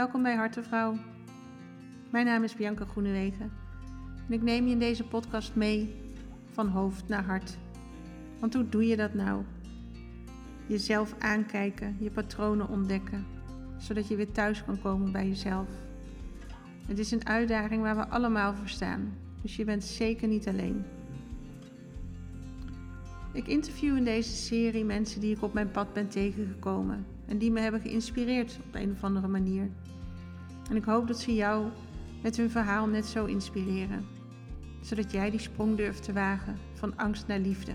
welkom bij Hartenvrouw. Mijn naam is Bianca Groenewegen en ik neem je in deze podcast mee van hoofd naar hart. Want hoe doe je dat nou? Jezelf aankijken, je patronen ontdekken, zodat je weer thuis kan komen bij jezelf. Het is een uitdaging waar we allemaal voor staan, dus je bent zeker niet alleen. Ik interview in deze serie mensen die ik op mijn pad ben tegengekomen en die me hebben geïnspireerd op een of andere manier. En ik hoop dat ze jou met hun verhaal net zo inspireren, zodat jij die sprong durft te wagen van angst naar liefde.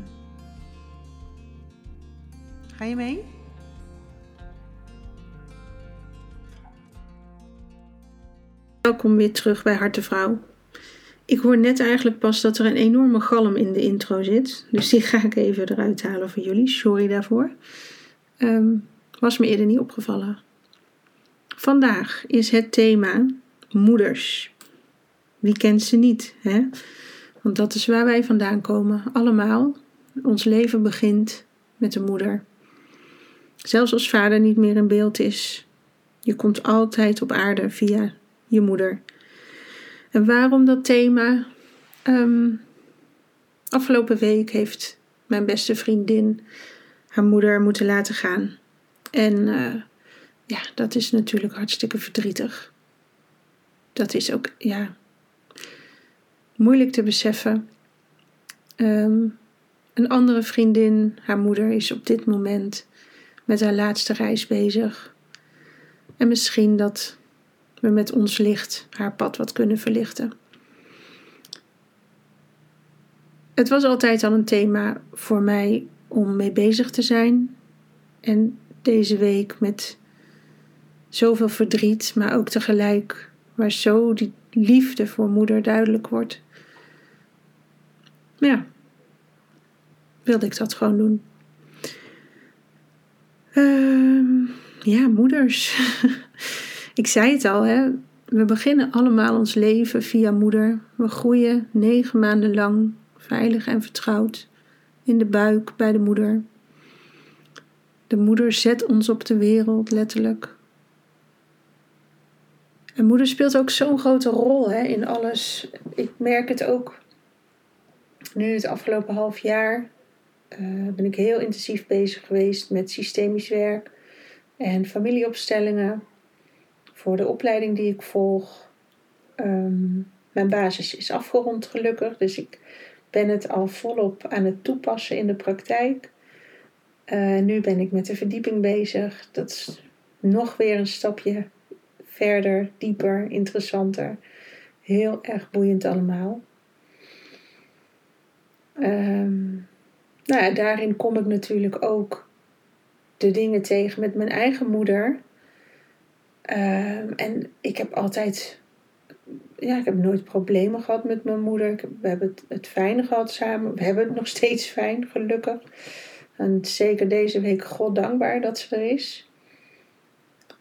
Ga je mee? Welkom weer terug bij Hartenvrouw. Ik hoor net eigenlijk pas dat er een enorme galm in de intro zit. Dus die ga ik even eruit halen voor jullie. Sorry daarvoor. Um, was me eerder niet opgevallen. Vandaag is het thema moeders. Wie kent ze niet, hè? Want dat is waar wij vandaan komen. Allemaal. Ons leven begint met de moeder. Zelfs als vader niet meer in beeld is. Je komt altijd op aarde via je moeder. En waarom dat thema? Um, afgelopen week heeft mijn beste vriendin haar moeder moeten laten gaan. En uh, ja, dat is natuurlijk hartstikke verdrietig. Dat is ook, ja, moeilijk te beseffen. Um, een andere vriendin, haar moeder, is op dit moment met haar laatste reis bezig. En misschien dat we met ons licht haar pad wat kunnen verlichten. Het was altijd al een thema voor mij om mee bezig te zijn. En deze week met zoveel verdriet, maar ook tegelijk waar zo die liefde voor moeder duidelijk wordt. Ja, wilde ik dat gewoon doen. Uh, ja, moeders. ik zei het al, hè. We beginnen allemaal ons leven via moeder. We groeien negen maanden lang veilig en vertrouwd in de buik bij de moeder. De moeder zet ons op de wereld, letterlijk. En moeder speelt ook zo'n grote rol hè, in alles. Ik merk het ook nu het afgelopen half jaar. Uh, ben ik heel intensief bezig geweest met systemisch werk en familieopstellingen voor de opleiding die ik volg. Um, mijn basis is afgerond gelukkig, dus ik ben het al volop aan het toepassen in de praktijk. Uh, nu ben ik met de verdieping bezig. Dat is nog weer een stapje verder, dieper, interessanter. Heel erg boeiend allemaal. Um, nou ja, daarin kom ik natuurlijk ook de dingen tegen met mijn eigen moeder. Um, en ik heb altijd, ja, ik heb nooit problemen gehad met mijn moeder. we hebben het, het fijn gehad samen. We hebben het nog steeds fijn, gelukkig. En zeker deze week God dankbaar dat ze er is.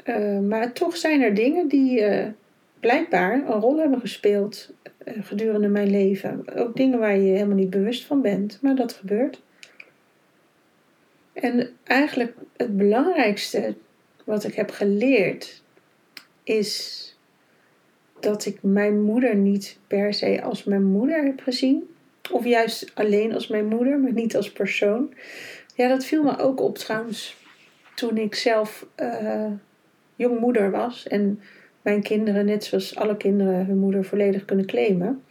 Uh, maar toch zijn er dingen die uh, blijkbaar een rol hebben gespeeld uh, gedurende mijn leven. Ook dingen waar je helemaal niet bewust van bent, maar dat gebeurt. En eigenlijk het belangrijkste wat ik heb geleerd is dat ik mijn moeder niet per se als mijn moeder heb gezien. Of juist alleen als mijn moeder, maar niet als persoon. Ja, dat viel me ook op trouwens toen ik zelf uh, jongmoeder was en mijn kinderen, net zoals alle kinderen, hun moeder volledig kunnen claimen.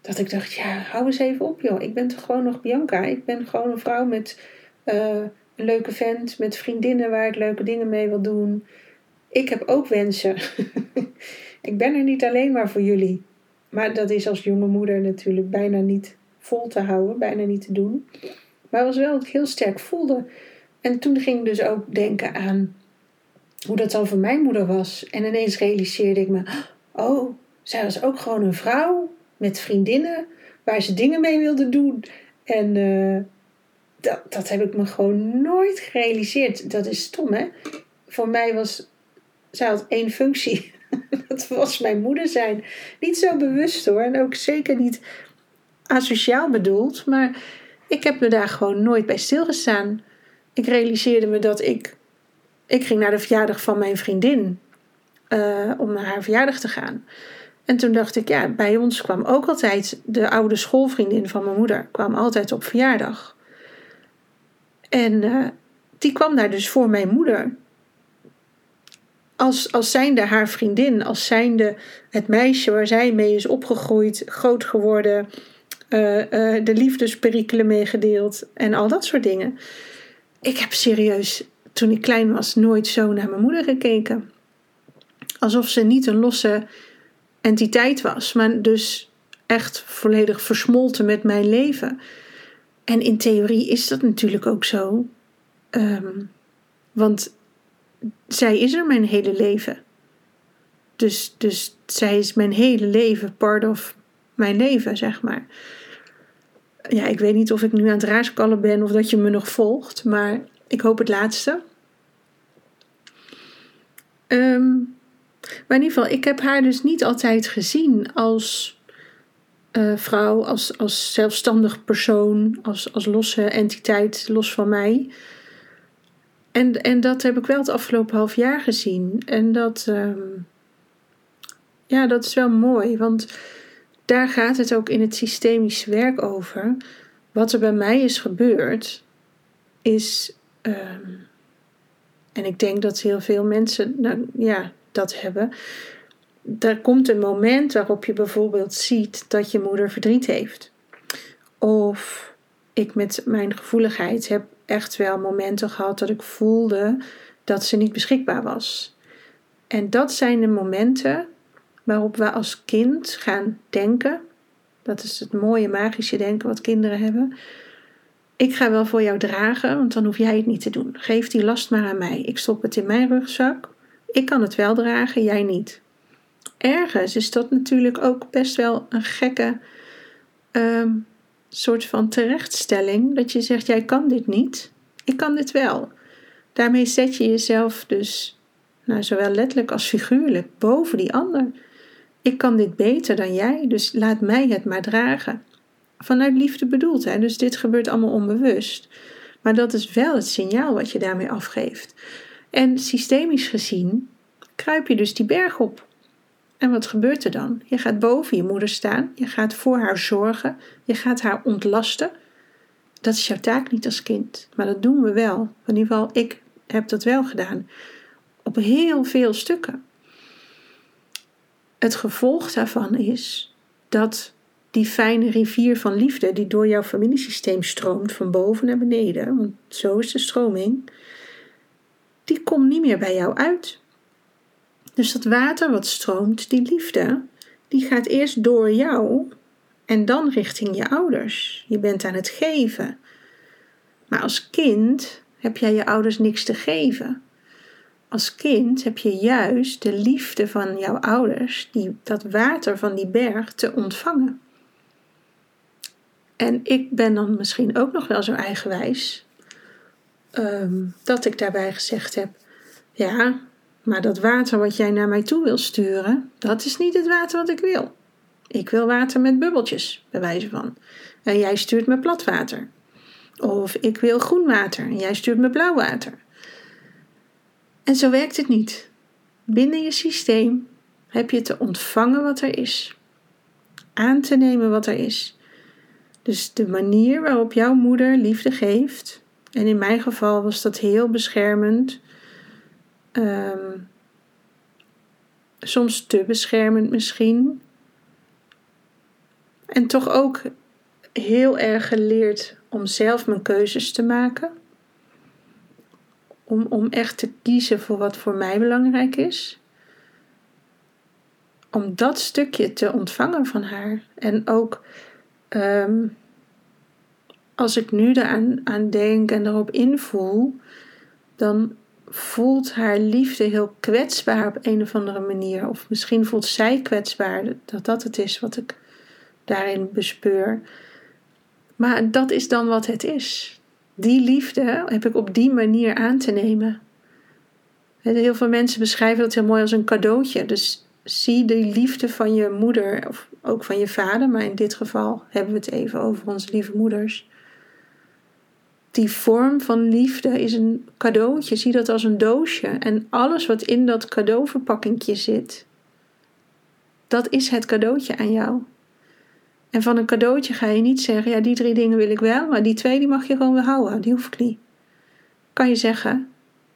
Dat ik dacht, ja, hou eens even op joh. Ik ben toch gewoon nog Bianca. Ik ben gewoon een vrouw met uh, een leuke vent, met vriendinnen waar ik leuke dingen mee wil doen. Ik heb ook wensen. ik ben er niet alleen maar voor jullie. Maar dat is als jonge moeder natuurlijk bijna niet vol te houden, bijna niet te doen. Maar was wel wat ik heel sterk voelde. En toen ging ik dus ook denken aan hoe dat dan voor mijn moeder was. En ineens realiseerde ik me: oh, zij was ook gewoon een vrouw met vriendinnen waar ze dingen mee wilde doen. En uh, dat, dat heb ik me gewoon nooit gerealiseerd. Dat is stom, hè? Voor mij was. Zij had één functie. dat was mijn moeder zijn. Niet zo bewust hoor. En ook zeker niet asociaal bedoeld. Maar ik heb me daar gewoon nooit bij stilgestaan. Ik realiseerde me dat ik. Ik ging naar de verjaardag van mijn vriendin. eh, om naar haar verjaardag te gaan. En toen dacht ik, ja, bij ons kwam ook altijd de oude schoolvriendin van mijn moeder, kwam altijd op verjaardag. En uh, die kwam daar dus voor mijn moeder. Als, als zijnde haar vriendin, als zijnde het meisje waar zij mee is opgegroeid, groot geworden, uh, de liefdesperikelen meegedeeld en al dat soort dingen. Ik heb serieus, toen ik klein was, nooit zo naar mijn moeder gekeken. Alsof ze niet een losse entiteit was, maar dus echt volledig versmolten met mijn leven. En in theorie is dat natuurlijk ook zo. Um, want zij is er mijn hele leven. Dus, dus zij is mijn hele leven, part of mijn leven, zeg maar. Ja, ik weet niet of ik nu aan het raaskallen ben of dat je me nog volgt, maar ik hoop het laatste. Um, maar in ieder geval, ik heb haar dus niet altijd gezien als uh, vrouw, als, als zelfstandig persoon, als, als losse entiteit, los van mij. En, en dat heb ik wel het afgelopen half jaar gezien. En dat, um, ja, dat is wel mooi, want daar gaat het ook in het systemisch werk over. Wat er bij mij is gebeurd, is. Um, en ik denk dat heel veel mensen nou, ja, dat hebben. Er komt een moment waarop je bijvoorbeeld ziet dat je moeder verdriet heeft. Of ik met mijn gevoeligheid heb echt wel momenten gehad dat ik voelde dat ze niet beschikbaar was. En dat zijn de momenten waarop we als kind gaan denken. Dat is het mooie magische denken wat kinderen hebben. Ik ga wel voor jou dragen, want dan hoef jij het niet te doen. Geef die last maar aan mij. Ik stop het in mijn rugzak. Ik kan het wel dragen, jij niet. Ergens is dat natuurlijk ook best wel een gekke um, soort van terechtstelling. Dat je zegt, jij kan dit niet, ik kan dit wel. Daarmee zet je jezelf dus, nou, zowel letterlijk als figuurlijk, boven die ander. Ik kan dit beter dan jij, dus laat mij het maar dragen. Vanuit liefde bedoeld, hè? dus dit gebeurt allemaal onbewust. Maar dat is wel het signaal wat je daarmee afgeeft. En systemisch gezien kruip je dus die berg op. En wat gebeurt er dan? Je gaat boven je moeder staan, je gaat voor haar zorgen, je gaat haar ontlasten. Dat is jouw taak niet als kind, maar dat doen we wel. In ieder geval, ik heb dat wel gedaan. Op heel veel stukken. Het gevolg daarvan is dat die fijne rivier van liefde die door jouw familiesysteem stroomt, van boven naar beneden, want zo is de stroming, die komt niet meer bij jou uit. Dus dat water wat stroomt, die liefde, die gaat eerst door jou en dan richting je ouders. Je bent aan het geven. Maar als kind heb jij je ouders niks te geven. Als kind heb je juist de liefde van jouw ouders, die, dat water van die berg, te ontvangen. En ik ben dan misschien ook nog wel zo eigenwijs Ehm, dat ik daarbij gezegd heb: Ja, maar dat water wat jij naar mij toe wil sturen, dat is niet het water wat ik wil. Ik wil water met bubbeltjes, bij wijze van. En jij stuurt me plat water. Of ik wil groen water en jij stuurt me blauw water. En zo werkt het niet. Binnen je systeem heb je te ontvangen wat er is, aan te nemen wat er is. Dus de manier waarop jouw moeder liefde geeft, en in mijn geval was dat heel beschermend. Ehm, soms te beschermend misschien. En toch ook heel erg geleerd om zelf mijn keuzes te maken. Om, om echt te kiezen voor wat voor mij belangrijk is. Om dat stukje te ontvangen van haar. En ook ehm, als ik nu eraan aan denk en erop invoel, dan voelt haar liefde heel kwetsbaar op een of andere manier. Of misschien voelt zij kwetsbaar, dat dat het is wat ik daarin bespeur. Maar dat is dan wat het is. Die liefde heb ik op die manier aan te nemen. Heel veel mensen beschrijven dat heel mooi als een cadeautje. Dus zie de liefde van je moeder, of ook van je vader, maar in dit geval hebben we het even over onze lieve moeders die vorm van liefde is een cadeautje. Zie dat als een doosje. En alles wat in dat cadeauverpakkingje zit, dat is het cadeautje aan jou. En van een cadeautje ga je niet zeggen, ja, die drie dingen wil ik wel, maar die twee die mag je gewoon weer houden. Die hoef ik niet. Kan je zeggen,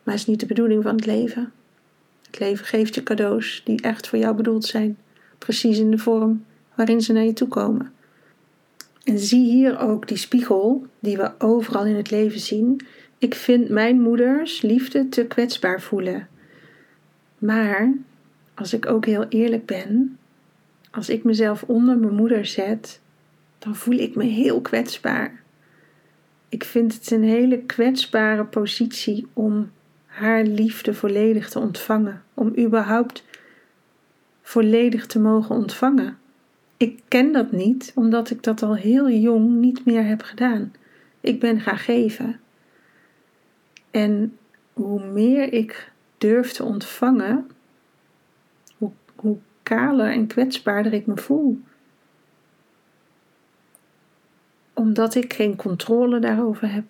maar is niet de bedoeling van het leven. Het leven geeft je cadeaus die echt voor jou bedoeld zijn. Precies in de vorm waarin ze naar je toe komen. En zie hier ook die spiegel die we overal in het leven zien. Ik vind mijn moeders liefde te kwetsbaar voelen. Maar als ik ook heel eerlijk ben, als ik mezelf onder mijn moeder zet, dan voel ik me heel kwetsbaar. Ik vind het een hele kwetsbare positie om haar liefde volledig te ontvangen, om überhaupt volledig te mogen ontvangen. Ik ken dat niet, omdat ik dat al heel jong niet meer heb gedaan. Ik ben gaan geven. En hoe meer ik durf te ontvangen, hoe, hoe kaler en kwetsbaarder ik me voel. Omdat ik geen controle daarover heb.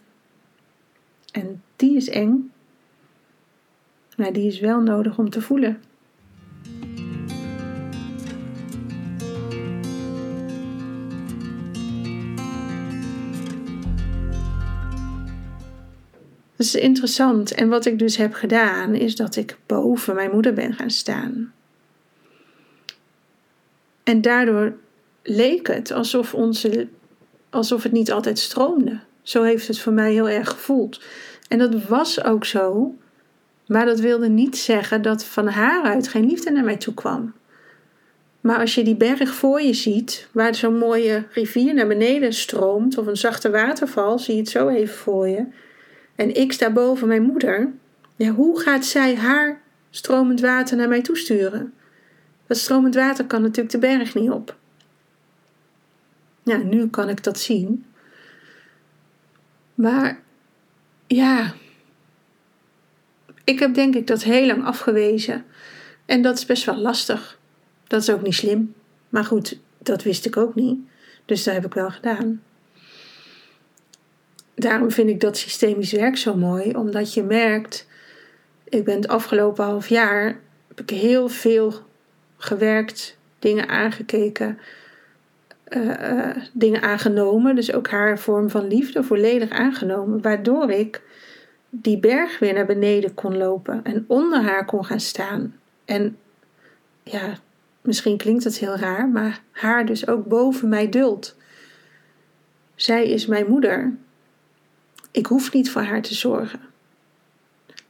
En die is eng, maar die is wel nodig om te voelen. Dat is interessant. En wat ik dus heb gedaan, is dat ik boven mijn moeder ben gaan staan. En daardoor leek het alsof, onze, alsof het niet altijd stroomde. Zo heeft het voor mij heel erg gevoeld. En dat was ook zo, maar dat wilde niet zeggen dat van haar uit geen liefde naar mij toe kwam. Maar als je die berg voor je ziet, waar zo'n mooie rivier naar beneden stroomt, of een zachte waterval, zie je het zo even voor je. En ik sta boven mijn moeder. Ja, hoe gaat zij haar stromend water naar mij toesturen? Dat stromend water kan natuurlijk de berg niet op. Ja, nu kan ik dat zien. Maar ja, ik heb denk ik dat heel lang afgewezen. En dat is best wel lastig. Dat is ook niet slim. Maar goed, dat wist ik ook niet. Dus dat heb ik wel gedaan. Daarom vind ik dat systemisch werk zo mooi, omdat je merkt, ik ben het afgelopen half jaar, heb ik heel veel gewerkt, dingen aangekeken, uh, dingen aangenomen. Dus ook haar vorm van liefde volledig aangenomen. Waardoor ik die berg weer naar beneden kon lopen en onder haar kon gaan staan. En ja, misschien klinkt dat heel raar, maar haar dus ook boven mij duldt. Zij is mijn moeder. Ik hoef niet voor haar te zorgen.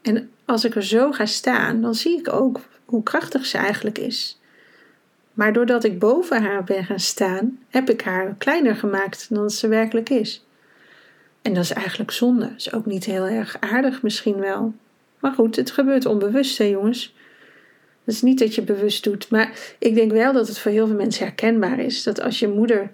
En als ik er zo ga staan, dan zie ik ook hoe krachtig ze eigenlijk is. Maar doordat ik boven haar ben gaan staan, heb ik haar kleiner gemaakt dan ze werkelijk is. En dat is eigenlijk zonde. Dat is ook niet heel erg aardig misschien wel. Maar goed, het gebeurt onbewust, hè jongens. Dat is niet dat je bewust doet. Maar ik denk wel dat het voor heel veel mensen herkenbaar is. Dat als je moeder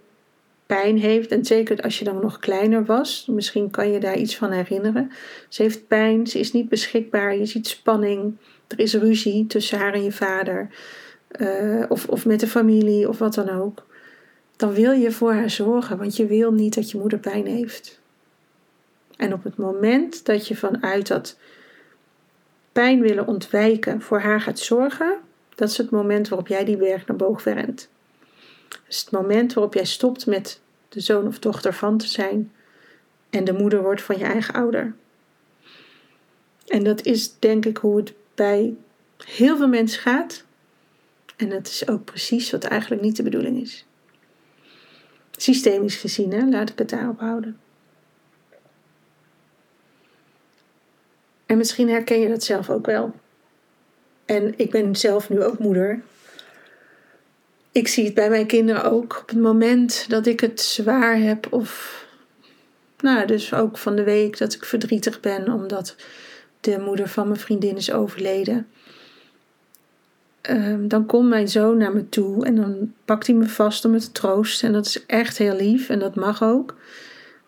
pijn heeft, en zeker als je dan nog kleiner was, misschien kan je daar iets van herinneren. Ze heeft pijn, ze is niet beschikbaar, je ziet spanning, er is ruzie tussen haar en je vader, uh, of, of met de familie of wat dan ook. Dan wil je voor haar zorgen, want je wil niet dat je moeder pijn heeft. En op het moment dat je vanuit dat pijn willen ontwijken voor haar gaat zorgen, dat is het moment waarop jij die berg naar boven rent. Dat is het moment waarop jij stopt met de zoon of dochter van te zijn en de moeder wordt van je eigen ouder. En dat is denk ik hoe het bij heel veel mensen gaat. En dat is ook precies wat eigenlijk niet de bedoeling is. Systemisch gezien, hè? laat ik het daarop houden. En misschien herken je dat zelf ook wel. En ik ben zelf nu ook moeder. Ik zie het bij mijn kinderen ook. Op het moment dat ik het zwaar heb, of nou, dus ook van de week dat ik verdrietig ben omdat de moeder van mijn vriendin is overleden. Ehm, dan komt mijn zoon naar me toe en dan pakt hij me vast om me te troosten. En dat is echt heel lief en dat mag ook.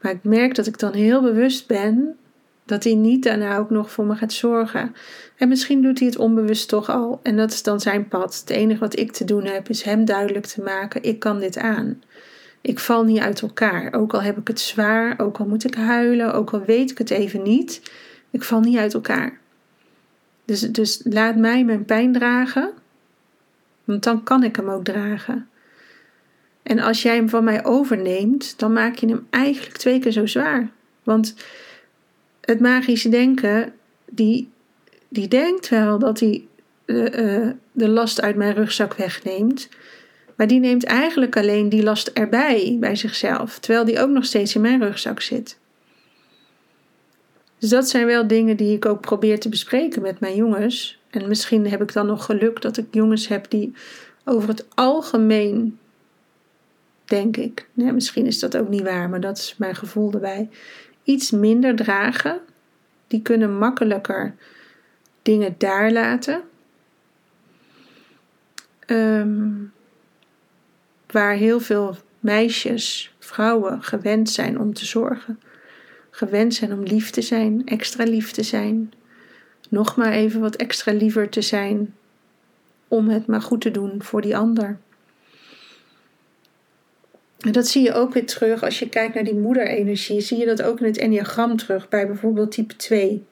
Maar ik merk dat ik dan heel bewust ben dat hij niet daarna ook nog voor me gaat zorgen. En misschien doet hij het onbewust toch al. En dat is dan zijn pad. Het enige wat ik te doen heb is hem duidelijk te maken: ik kan dit aan. Ik val niet uit elkaar. Ook al heb ik het zwaar, ook al moet ik huilen, ook al weet ik het even niet. Ik val niet uit elkaar. Dus, dus laat mij mijn pijn dragen, want dan kan ik hem ook dragen. En als jij hem van mij overneemt, dan maak je hem eigenlijk twee keer zo zwaar. Want het magische denken, die, die denkt wel dat hij uh, de last uit mijn rugzak wegneemt. Maar die neemt eigenlijk alleen die last erbij bij zichzelf, terwijl die ook nog steeds in mijn rugzak zit. Dus dat zijn wel dingen die ik ook probeer te bespreken met mijn jongens. En misschien heb ik dan nog geluk dat ik jongens heb die over het algemeen, denk ik, misschien is dat ook niet waar, maar dat is mijn gevoel erbij, iets minder dragen. Die kunnen makkelijker dingen daar laten. Ehm, waar heel veel meisjes, vrouwen gewend zijn om te zorgen. Gewend zijn om lief te zijn, extra lief te zijn. Nog maar even wat extra liever te zijn om het maar goed te doen voor die ander. En dat zie je ook weer terug als je kijkt naar die moederenergie. Zie je dat ook in het enneagram terug bij bijvoorbeeld type 2.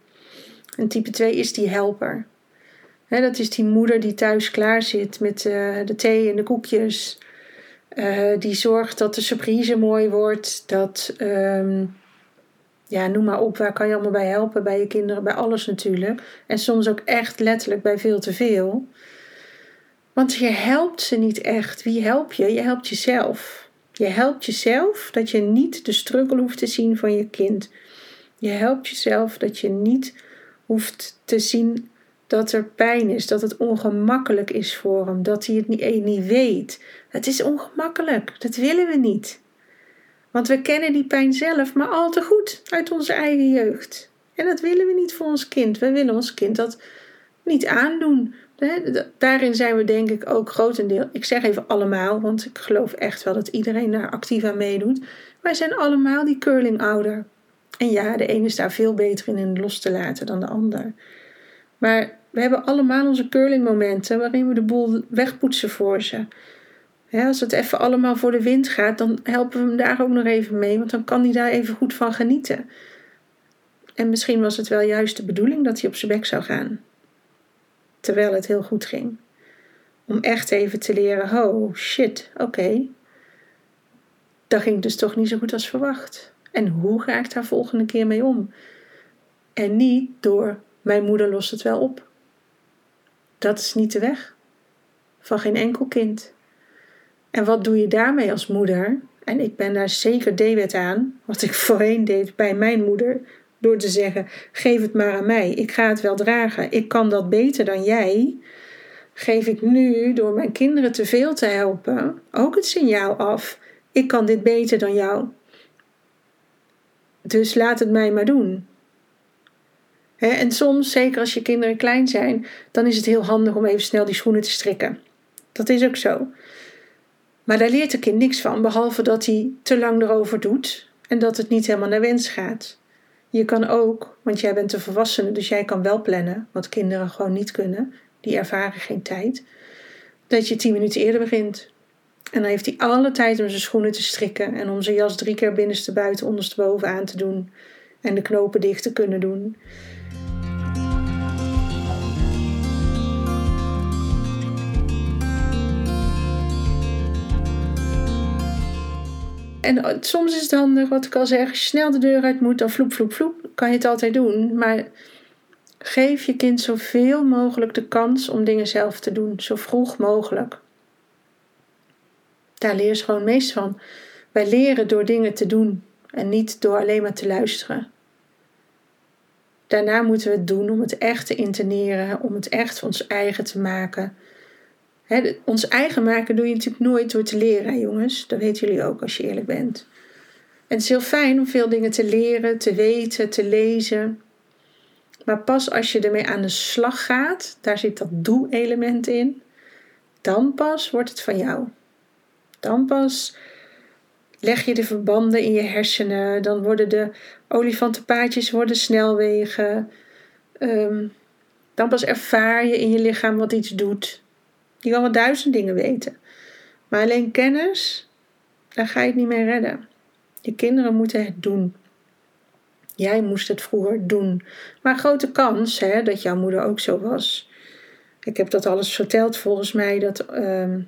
En type 2 is die helper. dat is die moeder die thuis klaar zit met uh, de thee en de koekjes. Uh, die zorgt dat de surprise mooi wordt. Dat, um, ja, noem maar op, waar kan je allemaal bij helpen? Bij je kinderen, bij alles natuurlijk. En soms ook echt letterlijk bij veel te veel. Want je helpt ze niet echt. Wie help je? Je helpt jezelf. Je helpt jezelf dat je niet de struggle hoeft te zien van je kind. Je helpt jezelf dat je niet hoeft te zien dat er pijn is, dat het ongemakkelijk is voor hem, dat hij het niet, eh, niet weet. Het is ongemakkelijk, dat willen we niet. Want we kennen die pijn zelf maar al te goed uit onze eigen jeugd. En dat willen we niet voor ons kind. We willen ons kind dat niet aandoen. Daarin zijn we denk ik ook grotendeel. Ik zeg even allemaal, want ik geloof echt wel dat iedereen daar actief aan meedoet. Wij zijn allemaal die curling ouder. En ja, de ene is daar veel beter in los te laten dan de ander. Maar we hebben allemaal onze curling momenten waarin we de boel wegpoetsen voor ze. als het even allemaal voor de wind gaat, dan helpen we hem daar ook nog even mee, want dan kan hij daar even goed van genieten. En misschien was het wel juist de bedoeling dat hij op zijn bek zou gaan terwijl het heel goed ging. Om echt even te leren: oh shit, oké. Dat ging dus toch niet zo goed als verwacht. En hoe ga ik daar volgende keer mee om? En niet door mijn moeder lost het wel op. Dat is niet de weg van geen enkel kind. En wat doe je daarmee als moeder? En ik ben daar zeker debet aan, wat ik voorheen deed bij mijn moeder, door te zeggen: geef het maar aan mij, ik ga het wel dragen, ik kan dat beter dan jij. Geef ik nu door mijn kinderen te veel te helpen ook het signaal af: ik kan dit beter dan jou. Dus laat het mij maar doen. en soms, zeker als je kinderen klein zijn, dan is het heel handig om even snel die schoenen te strikken. Dat is ook zo. Maar daar leert het kind niks van, behalve dat hij te lang erover doet en dat het niet helemaal naar wens gaat. Je kan ook, want jij bent een volwassene, dus jij kan wel plannen, wat kinderen gewoon niet kunnen. Die ervaren geen tijd. Dat je tien minuten eerder begint. En dan heeft hij alle tijd om zijn schoenen te strikken en om zijn jas drie keer binnenste buiten, ondersteboven aan te doen. En de knopen dicht te kunnen doen. En soms is het handig, wat ik al zeg, als je snel de deur uit moet, dan vloep, vloep, vloep, kan je het altijd doen. Maar geef je kind zoveel mogelijk de kans om dingen zelf te doen, zo vroeg mogelijk. Daar leer je gewoon meest van. Wij leren door dingen te doen en niet door alleen maar te luisteren. Daarna moeten we het doen om het echt te interneren, om het echt ons eigen te maken ons eigen maken doe je natuurlijk nooit door te leren, jongens. Dat weten jullie ook als je eerlijk bent. En het is heel fijn om veel dingen te leren, te weten, te lezen. Maar pas als je ermee aan de slag gaat, daar zit dat doe-element in, dan pas wordt het van jou. Dan pas leg je de verbanden in je hersenen, dan worden de olifantenpaadjes worden snelwegen. Ehm, dan pas ervaar je in je lichaam wat iets doet. Je kan wel duizend dingen weten. Maar alleen kennis Daar ga je het niet mee redden. Je kinderen moeten het doen. Jij moest het vroeger doen. Maar grote kans hè, dat jouw moeder ook zo was. Ik heb dat alles verteld volgens mij. Dat, ehm,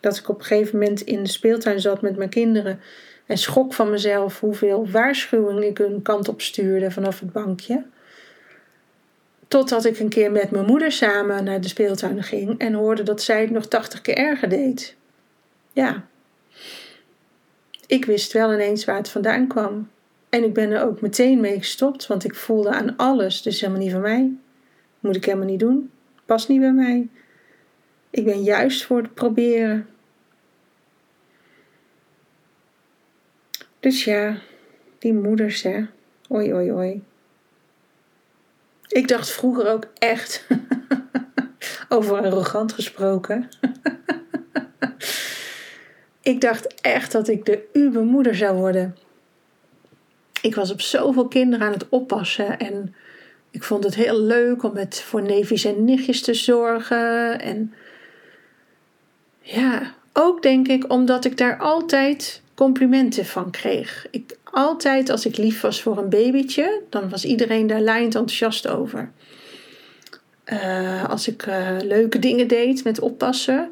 dat ik op een gegeven moment in de speeltuin zat met mijn kinderen. En schrok van mezelf hoeveel waarschuwing ik hun kant op stuurde vanaf het bankje. Totdat ik een keer met mijn moeder samen naar de speeltuin ging en hoorde dat zij het nog tachtig keer erger deed. Ja. Ik wist wel ineens waar het vandaan kwam. En ik ben er ook meteen mee gestopt, want ik voelde aan alles, dus helemaal niet van mij. Moet ik helemaal niet doen. Past niet bij mij. Ik ben juist voor het proberen. Dus ja, die moeders, hè. Oi, oi, oi. Ik dacht vroeger ook echt, over arrogant gesproken. ik dacht echt dat ik de ubermoeder zou worden. Ik was op zoveel kinderen aan het oppassen en ik vond het heel leuk om met voor neefjes en nichtjes te zorgen. En ja, ook denk ik omdat ik daar altijd complimenten van kreeg. Ik, altijd als ik lief was voor een babytje, dan was iedereen daar lijnd enthousiast over. Uh, als ik uh, leuke dingen deed met oppassen,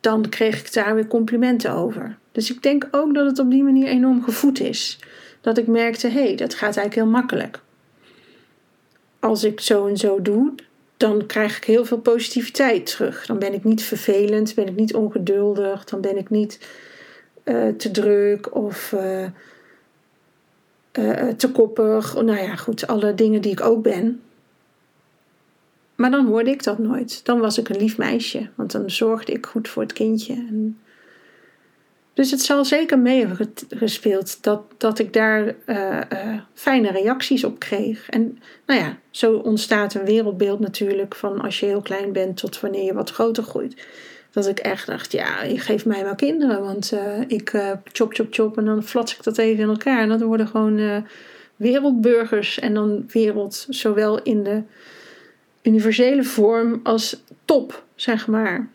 dan kreeg ik daar weer complimenten over. Dus ik denk ook dat het op die manier enorm gevoed is. Dat ik merkte, hé, hey, dat gaat eigenlijk heel makkelijk. Als ik zo en zo doe, dan krijg ik heel veel positiviteit terug. Dan ben ik niet vervelend, ben ik niet ongeduldig, dan ben ik niet uh, te druk of uh, te koppig. Nou ja, goed, alle dingen die ik ook ben. Maar dan hoorde ik dat nooit. Dan was ik een lief meisje, want dan zorgde ik goed voor het kindje. En dus het zal zeker meegespeeld dat, dat ik daar uh, fijne reacties op kreeg. En nou ja, zo ontstaat een wereldbeeld natuurlijk van als je heel klein bent tot wanneer je wat groter groeit. Dat ik echt dacht, ja, je geeft mij wel kinderen, want uh, ik chop, chop, chop en dan flats ik dat even in elkaar. En dat worden gewoon wereldburgers en dan wereld zowel in de universele vorm als top, zeg maar.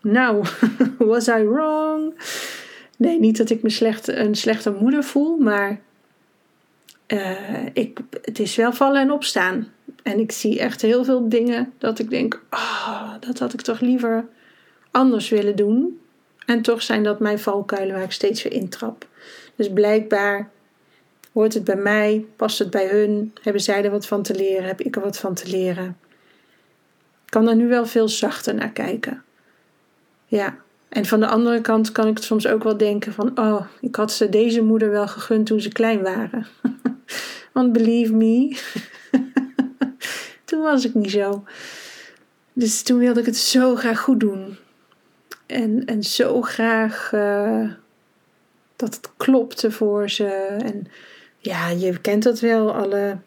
Nou, was I wrong? Nee, niet dat ik me slecht, een slechte moeder voel, maar ik, het is wel vallen en opstaan. En ik zie echt heel veel dingen dat ik denk, oh, dat had ik toch liever anders willen doen. En toch zijn dat mijn valkuilen waar ik steeds weer intrap. Dus blijkbaar hoort het bij mij, past het bij hun, hebben zij er wat van te leren, heb ik er wat van te leren. Ik kan er nu wel veel zachter naar kijken. Ja, en van de andere kant kan ik soms ook wel denken van, oh, ik had ze deze moeder wel gegund toen ze klein waren. Want believe me, toen was ik niet zo. Dus toen wilde ik het zo graag goed doen. En, en zo graag uh, dat het klopte voor ze. En ja, je kent dat wel, alle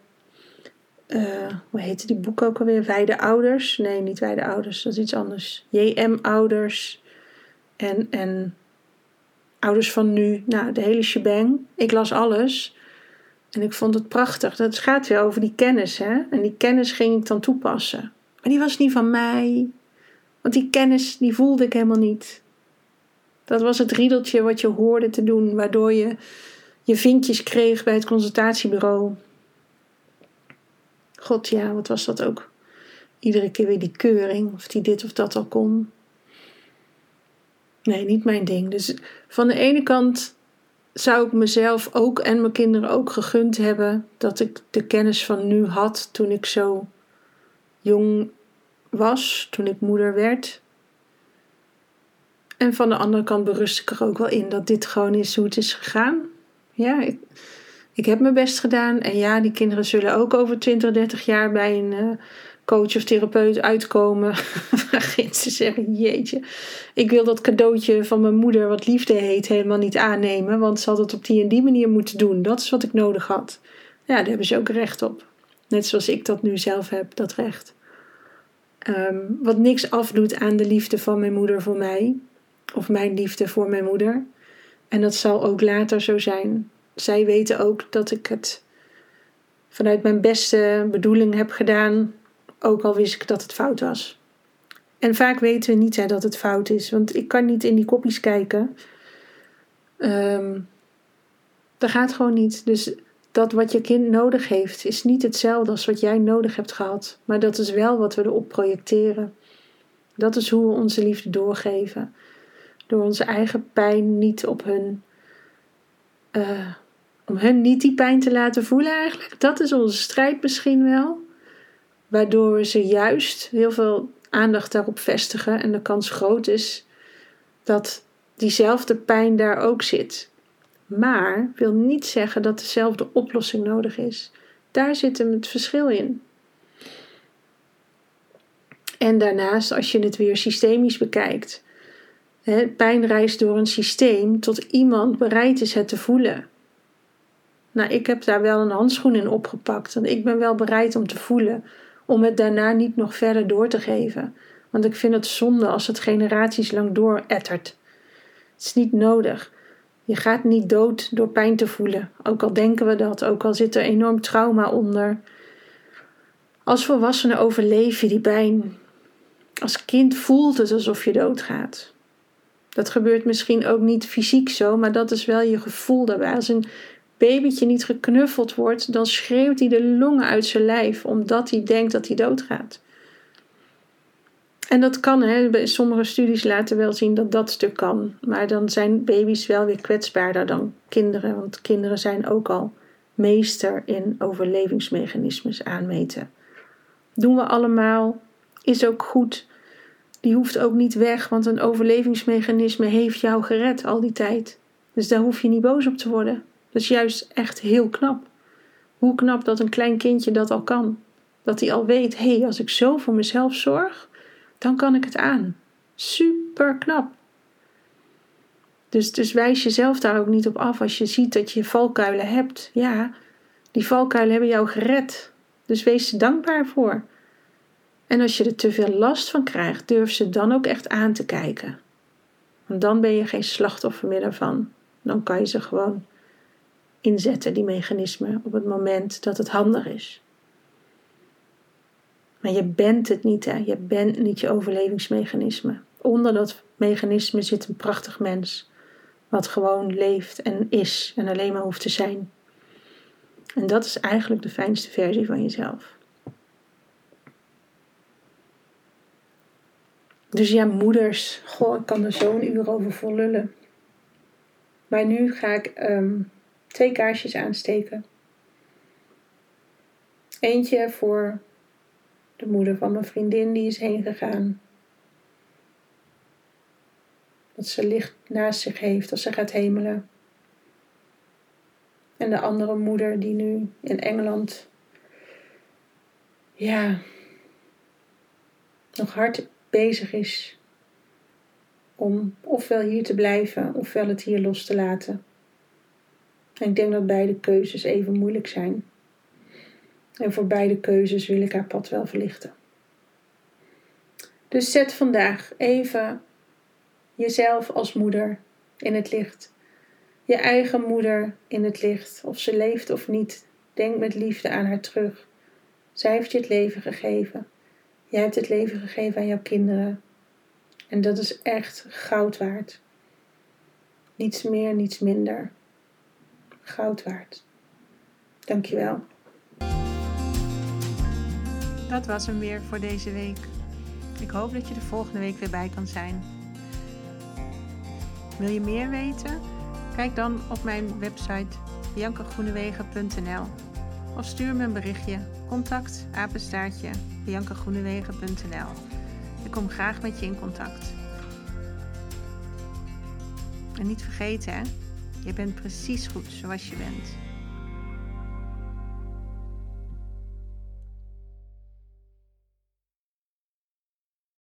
uh, hoe heette die boek ook alweer? Wijde Ouders? Nee, niet Wijde Ouders, dat is iets anders. JM-ouders en, en Ouders van Nu. Nou, de hele shebang. Ik las alles en ik vond het prachtig. Dat gaat weer over die kennis, hè? En die kennis ging ik dan toepassen. Maar die was niet van mij, want die kennis die voelde ik helemaal niet. Dat was het riedeltje wat je hoorde te doen, waardoor je je vinkjes kreeg bij het consultatiebureau. God ja, wat was dat ook? Iedere keer weer die keuring, of die dit of dat al kon. Nee, niet mijn ding. Dus van de ene kant zou ik mezelf ook en mijn kinderen ook gegund hebben dat ik de kennis van nu had toen ik zo jong was, toen ik moeder werd. En van de andere kant berust ik er ook wel in dat dit gewoon is hoe het is gegaan. Ja, ik, heb mijn best gedaan. En ja, die kinderen zullen ook over 20, 30 jaar bij een uh, coach of therapeut uitkomen. Waarin ze zeggen: Jeetje, ik wil dat cadeautje van mijn moeder, wat liefde heet, helemaal niet aannemen. Want ze had het op die en die manier moeten doen. Dat is wat ik nodig had. Ja, daar hebben ze ook recht op. Net zoals ik dat nu zelf heb, dat recht. Um, wat niks afdoet aan de liefde van mijn moeder voor mij. Of mijn liefde voor mijn moeder. En dat zal ook later zo zijn zij weten ook dat ik het vanuit mijn beste bedoeling heb gedaan, ook al wist ik dat het fout was. En vaak weten we niet hè, dat het fout is, want ik kan niet in die kopjes kijken. Ehm, dat gaat gewoon niet. Dus dat wat je kind nodig heeft, is niet hetzelfde als wat jij nodig hebt gehad. Maar dat is wel wat we erop projecteren. Dat is hoe we onze liefde doorgeven. Door onze eigen pijn niet op hun. Uh, om hen niet die pijn te laten voelen eigenlijk. Dat is onze strijd misschien wel. Waardoor we ze juist heel veel aandacht daarop vestigen. En de kans groot is dat diezelfde pijn daar ook zit. Maar wil niet zeggen dat dezelfde oplossing nodig is. Daar zit hem het verschil in. En daarnaast, als je het weer systemisch bekijkt, hè, pijn reist door een systeem tot iemand bereid is het te voelen. Nou, ik heb daar wel een handschoen in opgepakt. En ik ben wel bereid om te voelen. Om het daarna niet nog verder door te geven. Want ik vind het zonde als het generaties lang doorettert. Het is niet nodig. Je gaat niet dood door pijn te voelen. Ook al denken we dat, ook al zit er enorm trauma onder. Als volwassene overleef je die pijn. Als kind voelt het alsof je doodgaat. Dat gebeurt misschien ook niet fysiek zo, maar dat is wel je gevoel daarbij. Als een babytje niet geknuffeld wordt, dan schreeuwt hij de longen uit zijn lijf omdat hij denkt dat hij doodgaat. En dat kan, hè. sommige studies laten wel zien dat dat stuk kan. Maar dan zijn baby's wel weer kwetsbaarder dan kinderen. Want kinderen zijn ook al meester in overlevingsmechanismes aanmeten. Doen we allemaal, is ook goed. Die hoeft ook niet weg, want een overlevingsmechanisme heeft jou gered al die tijd. Dus daar hoef je niet boos op te worden. Dat is juist echt heel knap. Hoe knap dat een klein kindje dat al kan. Dat hij al weet, hé, hey, als ik zo voor mezelf zorg, dan kan ik het aan. Super knap. Dus, dus wijs jezelf daar ook niet op af als je ziet dat je valkuilen hebt. Ja, die valkuilen hebben jou gered. Dus wees er dankbaar voor. En als je er te veel last van krijgt, durf ze dan ook echt aan te kijken. Want dan ben je geen slachtoffer meer daarvan. Dan kan je ze gewoon inzetten, die mechanismen, op het moment dat het handig is. Maar je bent het niet, hè? Je bent niet je overlevingsmechanisme. Onder dat mechanisme zit een prachtig mens, wat gewoon leeft en is en alleen maar hoeft te zijn. En dat is eigenlijk de fijnste versie van jezelf. Dus ja, moeders, goh, ik kan er zo een uur over vol lullen. Maar nu ga ik ehm, twee kaarsjes aansteken. Eentje voor de moeder van mijn vriendin die is heen gegaan. Dat ze licht naast zich heeft als ze gaat hemelen. En de andere moeder die nu in Engeland, ja, nog hard bezig is om ofwel hier te blijven ofwel het hier los te laten. En ik denk dat beide keuzes even moeilijk zijn. En voor beide keuzes wil ik haar pad wel verlichten. Dus zet vandaag even jezelf als moeder in het licht. Je eigen moeder in het licht. Of ze leeft of niet. Denk met liefde aan haar terug. Zij heeft je het leven gegeven. Jij hebt het leven gegeven aan jouw kinderen. En dat is echt goud waard. Niets meer, niets minder. Goud waard. Dankjewel. Dat was hem weer voor deze week. Ik hoop dat je de volgende week weer bij kan zijn. Wil je meer weten? Kijk dan op mijn website biancagroenewegen.nl of stuur me een berichtje. Contact apenstaartje biancagroenewegen.nl Ik kom graag met je in contact. En niet vergeten, hè? je bent precies goed zoals je bent.